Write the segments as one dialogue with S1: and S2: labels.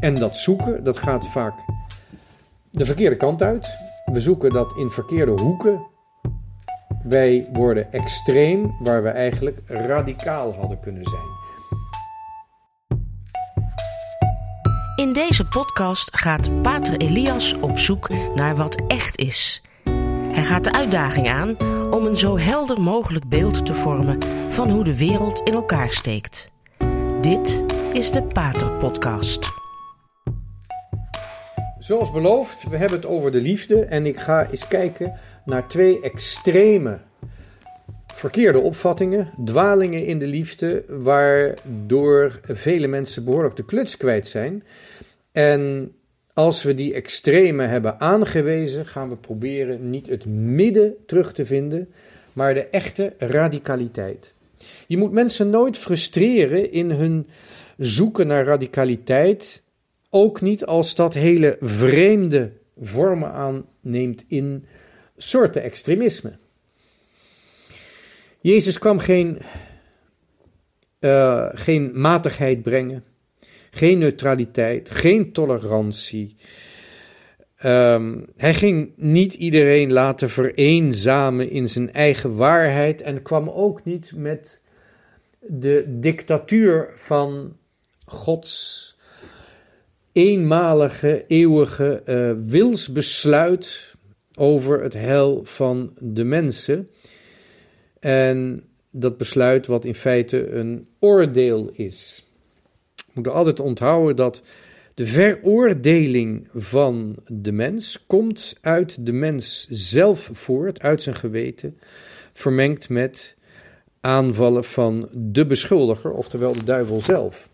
S1: En dat zoeken, dat gaat vaak de verkeerde kant uit. We zoeken dat in verkeerde hoeken. Wij worden extreem waar we eigenlijk radicaal hadden kunnen zijn.
S2: In deze podcast gaat Pater Elias op zoek naar wat echt is. Hij gaat de uitdaging aan om een zo helder mogelijk beeld te vormen van hoe de wereld in elkaar steekt. Dit is de Pater Podcast.
S1: Zoals beloofd, we hebben het over de liefde en ik ga eens kijken naar twee extreme verkeerde opvattingen, dwalingen in de liefde, waardoor vele mensen behoorlijk de kluts kwijt zijn. En als we die extreme hebben aangewezen, gaan we proberen niet het midden terug te vinden, maar de echte radicaliteit. Je moet mensen nooit frustreren in hun zoeken naar radicaliteit, ook niet als dat hele vreemde vormen aanneemt in soorten extremisme. Jezus kwam geen, uh, geen matigheid brengen, geen neutraliteit, geen tolerantie. Um, hij ging niet iedereen laten vereenzamen in zijn eigen waarheid en kwam ook niet met de dictatuur van Gods eenmalige, eeuwige uh, wilsbesluit over het hel van de mensen. En dat besluit wat in feite een oordeel is. We moeten altijd onthouden dat de veroordeling van de mens komt uit de mens zelf voort, uit zijn geweten, vermengd met aanvallen van de beschuldiger, oftewel de duivel zelf.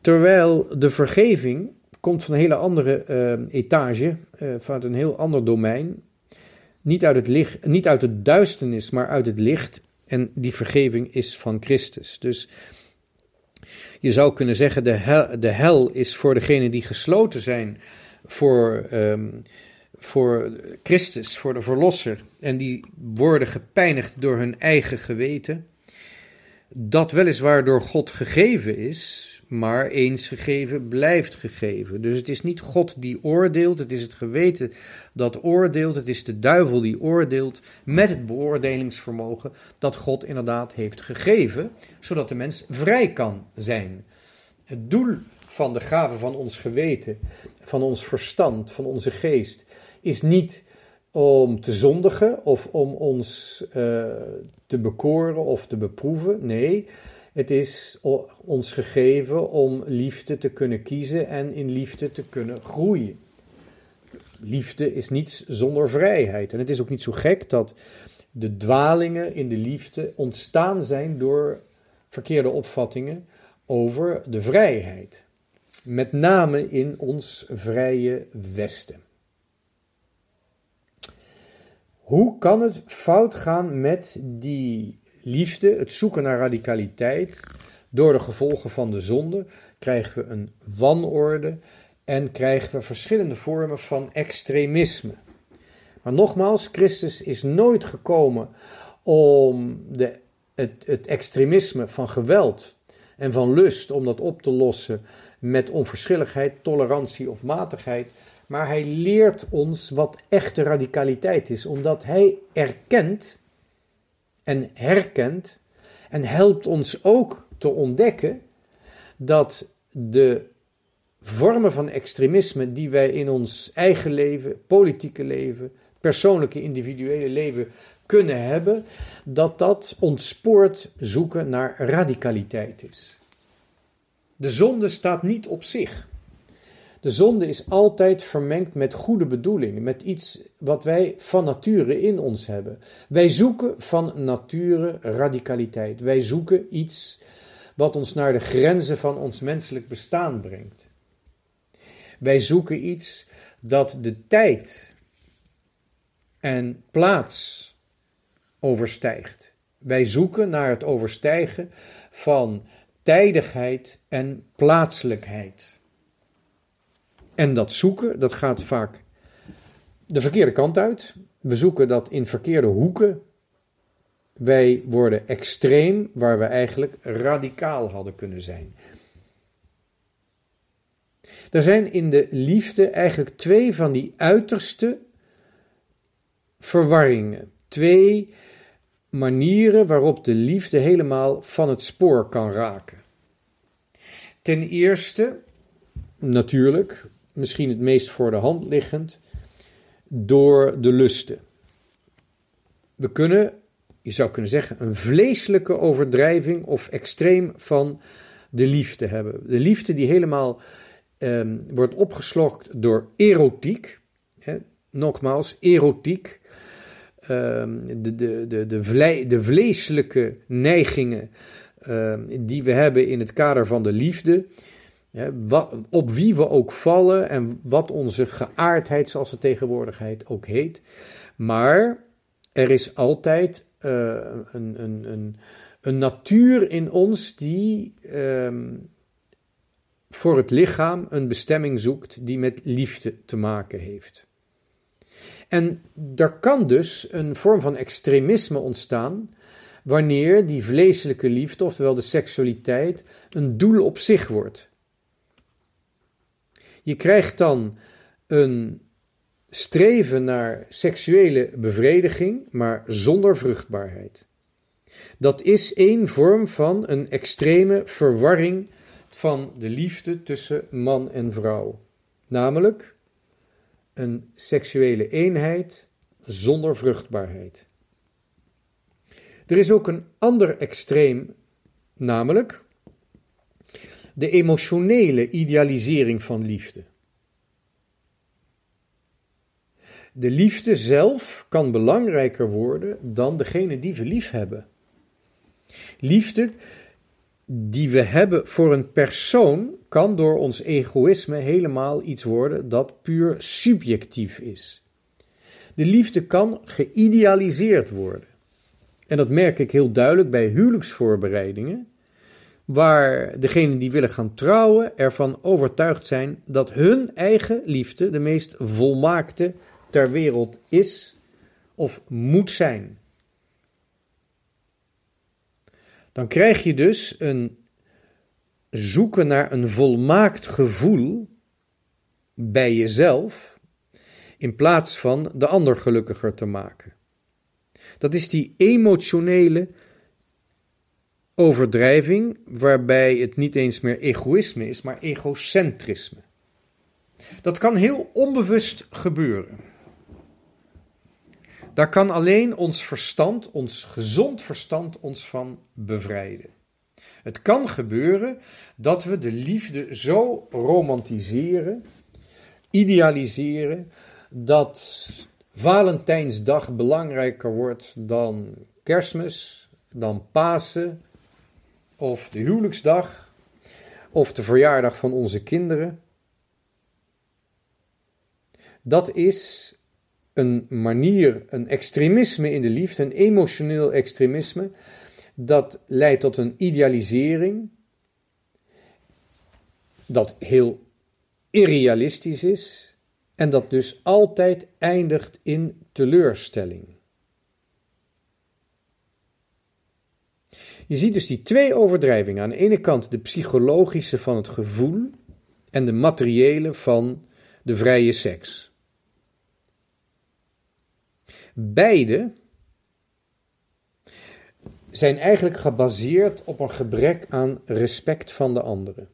S1: Terwijl de vergeving komt van een hele andere uh, etage, uh, vanuit een heel ander domein. Niet uit, het licht, niet uit de duisternis, maar uit het licht. En die vergeving is van Christus. Dus je zou kunnen zeggen, de hel, de hel is voor degenen die gesloten zijn voor, um, voor Christus, voor de Verlosser. En die worden gepijnigd door hun eigen geweten. Dat weliswaar door God gegeven is, maar eens gegeven blijft gegeven. Dus het is niet God die oordeelt, het is het geweten dat oordeelt, het is de duivel die oordeelt met het beoordelingsvermogen dat God inderdaad heeft gegeven, zodat de mens vrij kan zijn. Het doel van de gave van ons geweten, van ons verstand, van onze geest, is niet om te zondigen of om ons uh, te bekoren of te beproeven. Nee, het is ons gegeven om liefde te kunnen kiezen en in liefde te kunnen groeien. Liefde is niets zonder vrijheid. En het is ook niet zo gek dat de dwalingen in de liefde ontstaan zijn door verkeerde opvattingen over de vrijheid. Met name in ons vrije Westen. Hoe kan het fout gaan met die liefde, het zoeken naar radicaliteit, door de gevolgen van de zonde, krijgen we een wanorde en krijgen we verschillende vormen van extremisme. Maar nogmaals, Christus is nooit gekomen om de, het, het extremisme van geweld en van lust, om dat op te lossen met onverschilligheid, tolerantie of matigheid. Maar hij leert ons wat echte radicaliteit is, omdat hij erkent en herkent en helpt ons ook te ontdekken dat de vormen van extremisme die wij in ons eigen leven, politieke leven, persoonlijke individuele leven kunnen hebben, dat dat ontspoort zoeken naar radicaliteit is. De zonde staat niet op zich. De zonde is altijd vermengd met goede bedoelingen, met iets wat wij van nature in ons hebben. Wij zoeken van nature radicaliteit. Wij zoeken iets wat ons naar de grenzen van ons menselijk bestaan brengt. Wij zoeken iets dat de tijd en plaats overstijgt. Wij zoeken naar het overstijgen van tijdigheid en plaatselijkheid. En dat zoeken, dat gaat vaak de verkeerde kant uit. We zoeken dat in verkeerde hoeken. Wij worden extreem waar we eigenlijk radicaal hadden kunnen zijn. Er zijn in de liefde eigenlijk twee van die uiterste verwarringen. Twee manieren waarop de liefde helemaal van het spoor kan raken. Ten eerste, natuurlijk, misschien het meest voor de hand liggend, door de lusten. We kunnen, je zou kunnen zeggen, een vleeselijke overdrijving of extreem van de liefde hebben. De liefde die helemaal um, wordt opgeslokt door erotiek. Hè, nogmaals, erotiek. Um, de, de, de, de, vle de vleeselijke neigingen um, die we hebben in het kader van de liefde. Op wie we ook vallen en wat onze geaardheid, zoals het tegenwoordigheid ook heet. Maar er is altijd uh, een, een, een, een natuur in ons die um, voor het lichaam een bestemming zoekt die met liefde te maken heeft. En er kan dus een vorm van extremisme ontstaan wanneer die vleeselijke liefde, oftewel de seksualiteit, een doel op zich wordt. Je krijgt dan een streven naar seksuele bevrediging, maar zonder vruchtbaarheid. Dat is één vorm van een extreme verwarring van de liefde tussen man en vrouw. Namelijk een seksuele eenheid zonder vruchtbaarheid. Er is ook een ander extreem, namelijk de emotionele idealisering van liefde. De liefde zelf kan belangrijker worden dan degene die we lief hebben. Liefde die we hebben voor een persoon kan door ons egoïsme helemaal iets worden dat puur subjectief is. De liefde kan geïdealiseerd worden. En dat merk ik heel duidelijk bij huwelijksvoorbereidingen, waar degenen die willen gaan trouwen ervan overtuigd zijn dat hun eigen liefde de meest volmaakte ter wereld is of moet zijn. Dan krijg je dus een zoeken naar een volmaakt gevoel bij jezelf, in plaats van de ander gelukkiger te maken. Dat is die emotionele overdrijving, waarbij het niet eens meer egoïsme is, maar egocentrisme. Dat kan heel onbewust gebeuren. Daar kan alleen ons verstand, ons gezond verstand, ons van bevrijden. Het kan gebeuren dat we de liefde zo romantiseren, idealiseren, dat Valentijnsdag belangrijker wordt dan Kerstmis, dan Pasen, of de huwelijksdag, of de verjaardag van onze kinderen. Dat is een manier, een extremisme in de liefde, een emotioneel extremisme, dat leidt tot een idealisering, dat heel irrealistisch is en dat dus altijd eindigt in teleurstelling. Je ziet dus die twee overdrijvingen. Aan de ene kant de psychologische van het gevoel en de materiële van de vrije seks. Beide zijn eigenlijk gebaseerd op een gebrek aan respect van de anderen.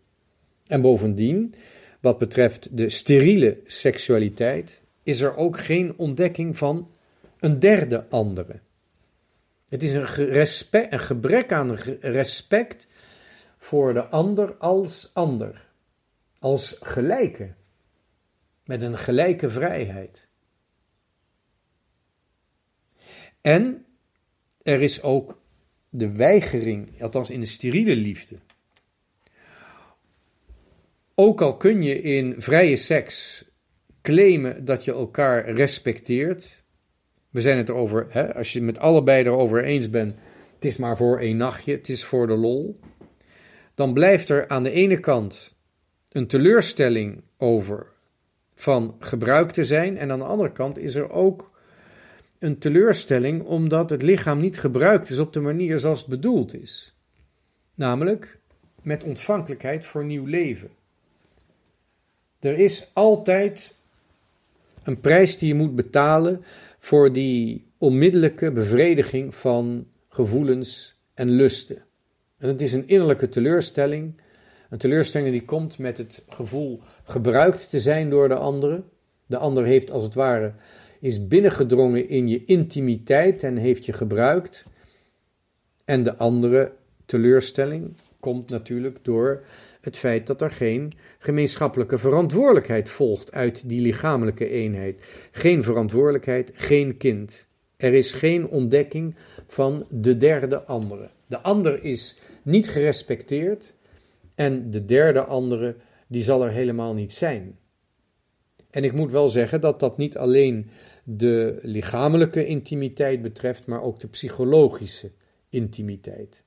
S1: En bovendien, wat betreft de steriele seksualiteit, is er ook geen ontdekking van een derde andere. Het is een, respect, gebrek aan respect voor de ander als ander, als gelijke, met een gelijke vrijheid. En er is ook de weigering, althans in de steriele liefde. Ook al kun je in vrije seks claimen dat je elkaar respecteert. We zijn het erover, hè, als je met allebei erover eens bent, het is maar voor één nachtje, het is voor de lol. Dan blijft er aan de ene kant een teleurstelling over van gebruik te zijn. En aan de andere kant is er ook een teleurstelling omdat het lichaam niet gebruikt is op de manier zoals het bedoeld is. Namelijk met ontvankelijkheid voor nieuw leven. Er is altijd een prijs die je moet betalen voor die onmiddellijke bevrediging van gevoelens en lusten. En het is een innerlijke teleurstelling. Een teleurstelling die komt met het gevoel gebruikt te zijn door de andere. De ander heeft als het ware is binnengedrongen in je intimiteit en heeft je gebruikt. En de andere teleurstelling komt natuurlijk door het feit dat er geen gemeenschappelijke verantwoordelijkheid volgt uit die lichamelijke eenheid. Geen verantwoordelijkheid, geen kind. Er is geen ontdekking van de derde andere. De ander is niet gerespecteerd en de derde andere die zal er helemaal niet zijn. En ik moet wel zeggen dat dat niet alleen de lichamelijke intimiteit betreft, maar ook de psychologische intimiteit.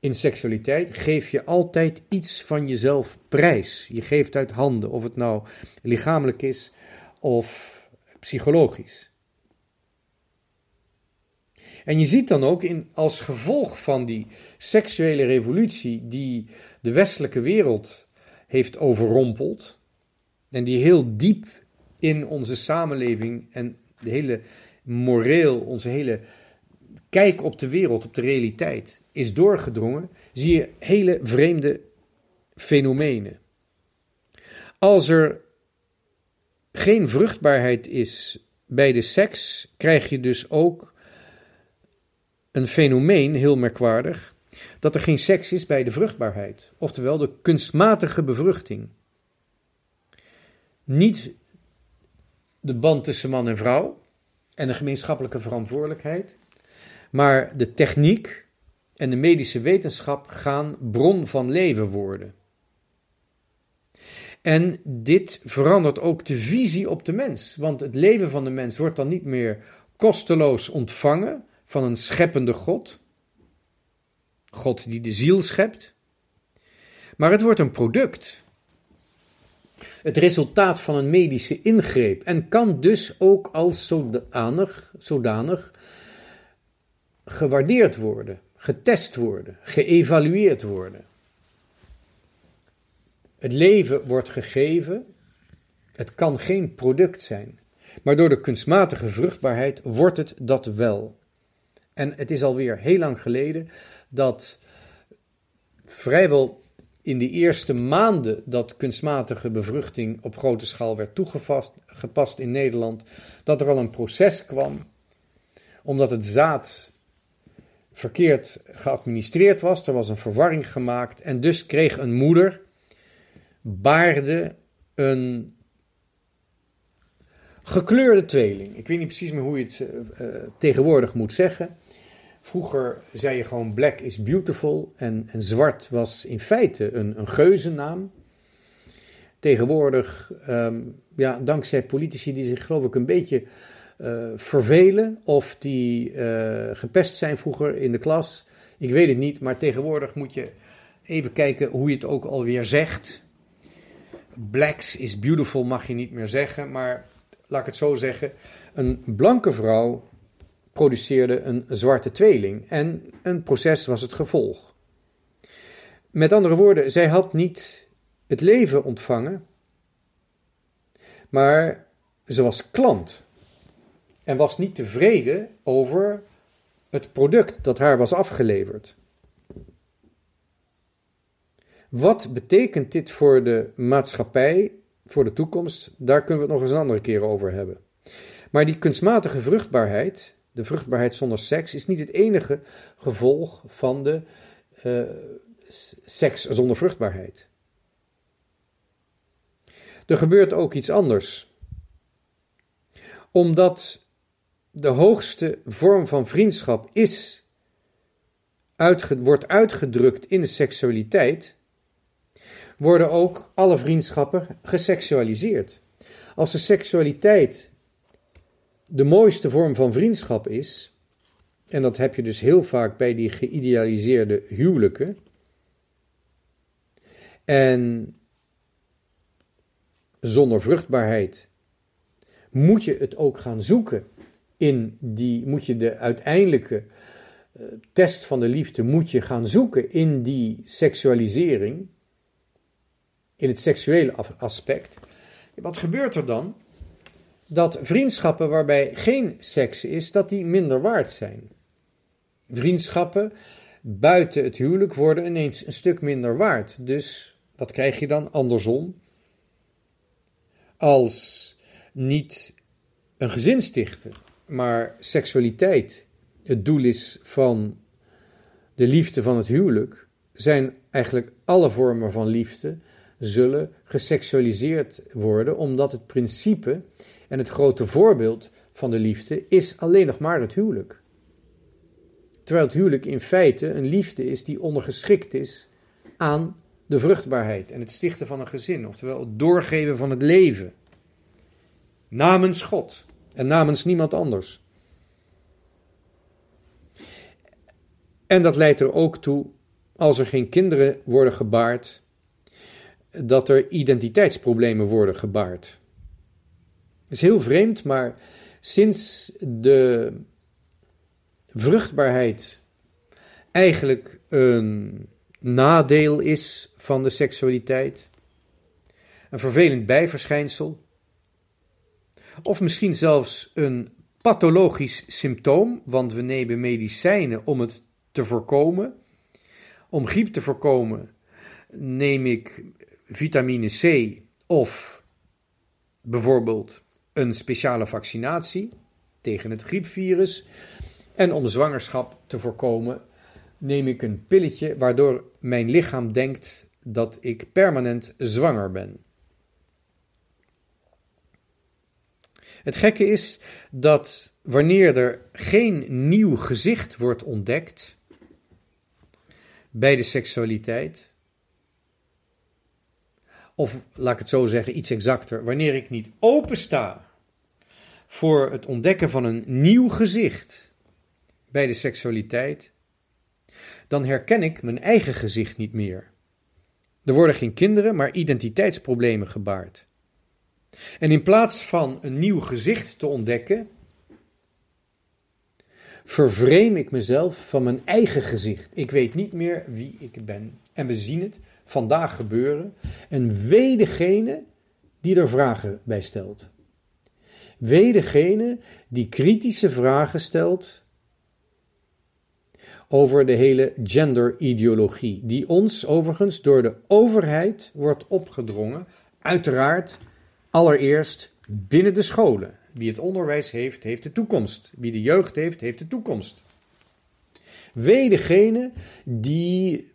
S1: In seksualiteit geef je altijd iets van jezelf prijs. Je geeft uit handen, of het nou lichamelijk is of psychologisch. En je ziet dan ook in, als gevolg van die seksuele revolutie die de westelijke wereld heeft overrompeld, en die heel diep in onze samenleving en de hele moreel, onze hele kijk op de wereld, op de realiteit, is doorgedrongen, zie je hele vreemde fenomenen. Als er geen vruchtbaarheid is bij de seks, krijg je dus ook een fenomeen, heel merkwaardig, dat er geen seks is bij de vruchtbaarheid, oftewel de kunstmatige bevruchting. Niet de band tussen man en vrouw en de gemeenschappelijke verantwoordelijkheid, maar de techniek en de medische wetenschap gaan bron van leven worden. En dit verandert ook de visie op de mens, want het leven van de mens wordt dan niet meer kosteloos ontvangen van een scheppende God, God die de ziel schept, maar het wordt een product. Het resultaat van een medische ingreep en kan dus ook als zodanig, zodanig gewaardeerd worden, getest worden, geëvalueerd worden. Het leven wordt gegeven, het kan geen product zijn, maar door de kunstmatige vruchtbaarheid wordt het dat wel. En het is alweer heel lang geleden dat vrijwel in de eerste maanden dat kunstmatige bevruchting op grote schaal werd toegepast in Nederland, dat er al een proces kwam, omdat het zaad verkeerd geadministreerd was. Er was een verwarring gemaakt en dus kreeg een moeder, baarde een gekleurde tweeling. Ik weet niet precies meer hoe je het uh, tegenwoordig moet zeggen. Vroeger zei je gewoon black is beautiful en, en zwart was in feite een, een geuzennaam. Tegenwoordig, um, ja, dankzij politici die zich geloof ik een beetje vervelen of die uh, gepest zijn vroeger in de klas. Ik weet het niet, maar tegenwoordig moet je even kijken hoe je het ook alweer zegt. Blacks is beautiful mag je niet meer zeggen, maar laat ik het zo zeggen. Een blanke vrouw produceerde een zwarte tweeling en een proces was het gevolg. Met andere woorden, zij had niet het leven ontvangen, maar ze was klant en was niet tevreden over het product dat haar was afgeleverd. Wat betekent dit voor de maatschappij, voor de toekomst? Daar kunnen we het nog eens een andere keer over hebben. Maar die kunstmatige vruchtbaarheid, de vruchtbaarheid zonder seks, is niet het enige gevolg van de uh, seks zonder vruchtbaarheid. Er gebeurt ook iets anders. Omdat de hoogste vorm van vriendschap is, wordt uitgedrukt in de seksualiteit, worden ook alle vriendschappen geseksualiseerd. Als de seksualiteit de mooiste vorm van vriendschap is, en dat heb je dus heel vaak bij die geïdealiseerde huwelijken, en zonder vruchtbaarheid moet je het ook gaan zoeken in die, moet je de uiteindelijke uh, test van de liefde, moet je gaan zoeken in die seksualisering. in het seksuele aspect. Wat gebeurt er dan? Dat vriendschappen waarbij geen seks is, dat die minder waard zijn. Vriendschappen buiten het huwelijk worden ineens een stuk minder waard. Dus wat krijg je dan andersom? Als niet een gezin stichten, maar seksualiteit het doel is van de liefde van het huwelijk, zijn eigenlijk alle vormen van liefde zullen geseksualiseerd worden, omdat het principe en het grote voorbeeld van de liefde is alleen nog maar het huwelijk. Terwijl het huwelijk in feite een liefde is die ondergeschikt is aan de vruchtbaarheid en het stichten van een gezin, oftewel het doorgeven van het leven. Namens God en namens niemand anders. En dat leidt er ook toe, als er geen kinderen worden gebaard, dat er identiteitsproblemen worden gebaard. Het is heel vreemd, maar sinds de vruchtbaarheid eigenlijk een nadeel is van de seksualiteit, een vervelend bijverschijnsel, of misschien zelfs een pathologisch symptoom, want we nemen medicijnen om het te voorkomen. Om griep te voorkomen neem ik vitamine C of bijvoorbeeld een speciale vaccinatie tegen het griepvirus. En om zwangerschap te voorkomen neem ik een pilletje waardoor mijn lichaam denkt dat ik permanent zwanger ben. Het gekke is dat wanneer er geen nieuw gezicht wordt ontdekt bij de seksualiteit, of laat ik het zo zeggen, iets exacter, wanneer ik niet opensta voor het ontdekken van een nieuw gezicht bij de seksualiteit, dan herken ik mijn eigen gezicht niet meer. Er worden geen kinderen, maar identiteitsproblemen gebaard. En in plaats van een nieuw gezicht te ontdekken, vervreem ik mezelf van mijn eigen gezicht. Ik weet niet meer wie ik ben. En we zien het vandaag gebeuren. En wee degene die er vragen bij stelt. Wee degene die kritische vragen stelt over de hele genderideologie, die ons overigens door de overheid wordt opgedrongen, uiteraard allereerst binnen de scholen. Wie het onderwijs heeft, heeft de toekomst. Wie de jeugd heeft, heeft de toekomst. Wee degene die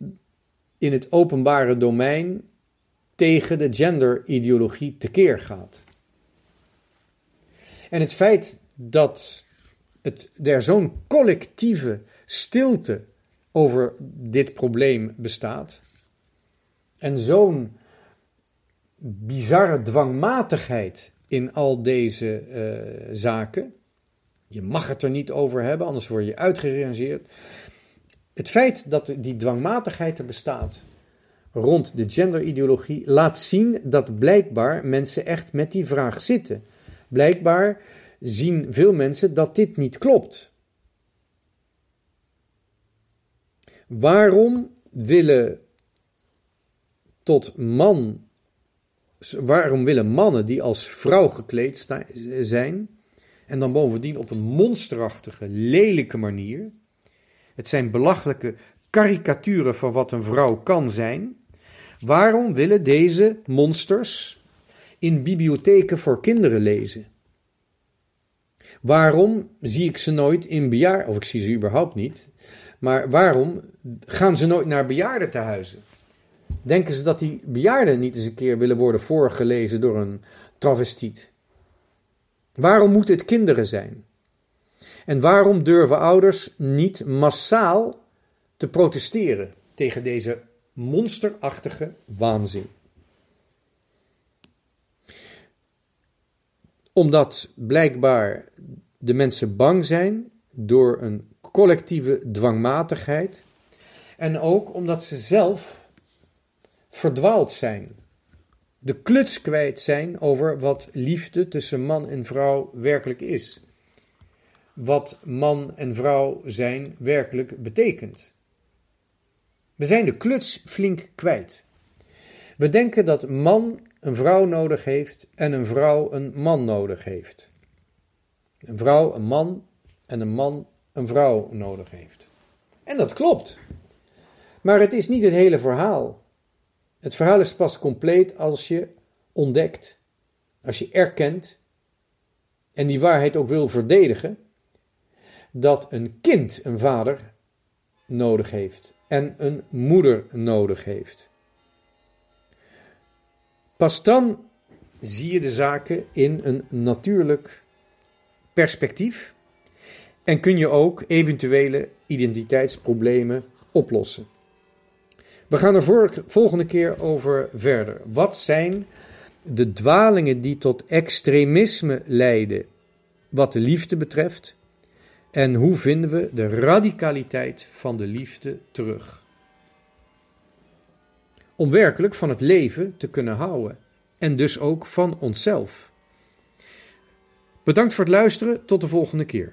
S1: in het openbare domein tegen de genderideologie tekeer gaat. En het feit dat het, er zo'n collectieve stilte over dit probleem bestaat en zo'n bizarre dwangmatigheid in al deze uh, zaken. Je mag het er niet over hebben, anders word je uitgerangeerd. Het feit dat die dwangmatigheid er bestaat rond de genderideologie laat zien dat blijkbaar mensen echt met die vraag zitten. Blijkbaar zien veel mensen dat dit niet klopt. Waarom willen tot man waarom willen mannen die als vrouw gekleed zijn, en dan bovendien op een monsterachtige, lelijke manier, het zijn belachelijke karikaturen van wat een vrouw kan zijn, waarom willen deze monsters in bibliotheken voor kinderen lezen? Waarom zie ik ze nooit in bejaarden, of ik zie ze überhaupt niet, maar waarom gaan ze nooit naar bejaardentehuizen? Denken ze dat die bejaarden niet eens een keer willen worden voorgelezen door een travestiet? Waarom moeten het kinderen zijn? En waarom durven ouders niet massaal te protesteren tegen deze monsterachtige waanzin? Omdat blijkbaar de mensen bang zijn door een collectieve dwangmatigheid en ook omdat ze zelf verdwaald zijn. De kluts kwijt zijn over wat liefde tussen man en vrouw werkelijk is. Wat man en vrouw zijn werkelijk betekent. We zijn de kluts flink kwijt. We denken dat man een vrouw nodig heeft en een vrouw een man nodig heeft. Een vrouw een man en een man een vrouw nodig heeft. En dat klopt. Maar het is niet het hele verhaal. Het verhaal is pas compleet als je ontdekt, als je erkent en die waarheid ook wil verdedigen, dat een kind een vader nodig heeft en een moeder nodig heeft. Pas dan zie je de zaken in een natuurlijk perspectief en kun je ook eventuele identiteitsproblemen oplossen. We gaan er volgende keer over verder. Wat zijn de dwalingen die tot extremisme leiden wat de liefde betreft? En hoe vinden we de radicaliteit van de liefde terug? Om werkelijk van het leven te kunnen houden en dus ook van onszelf. Bedankt voor het luisteren, tot de volgende keer.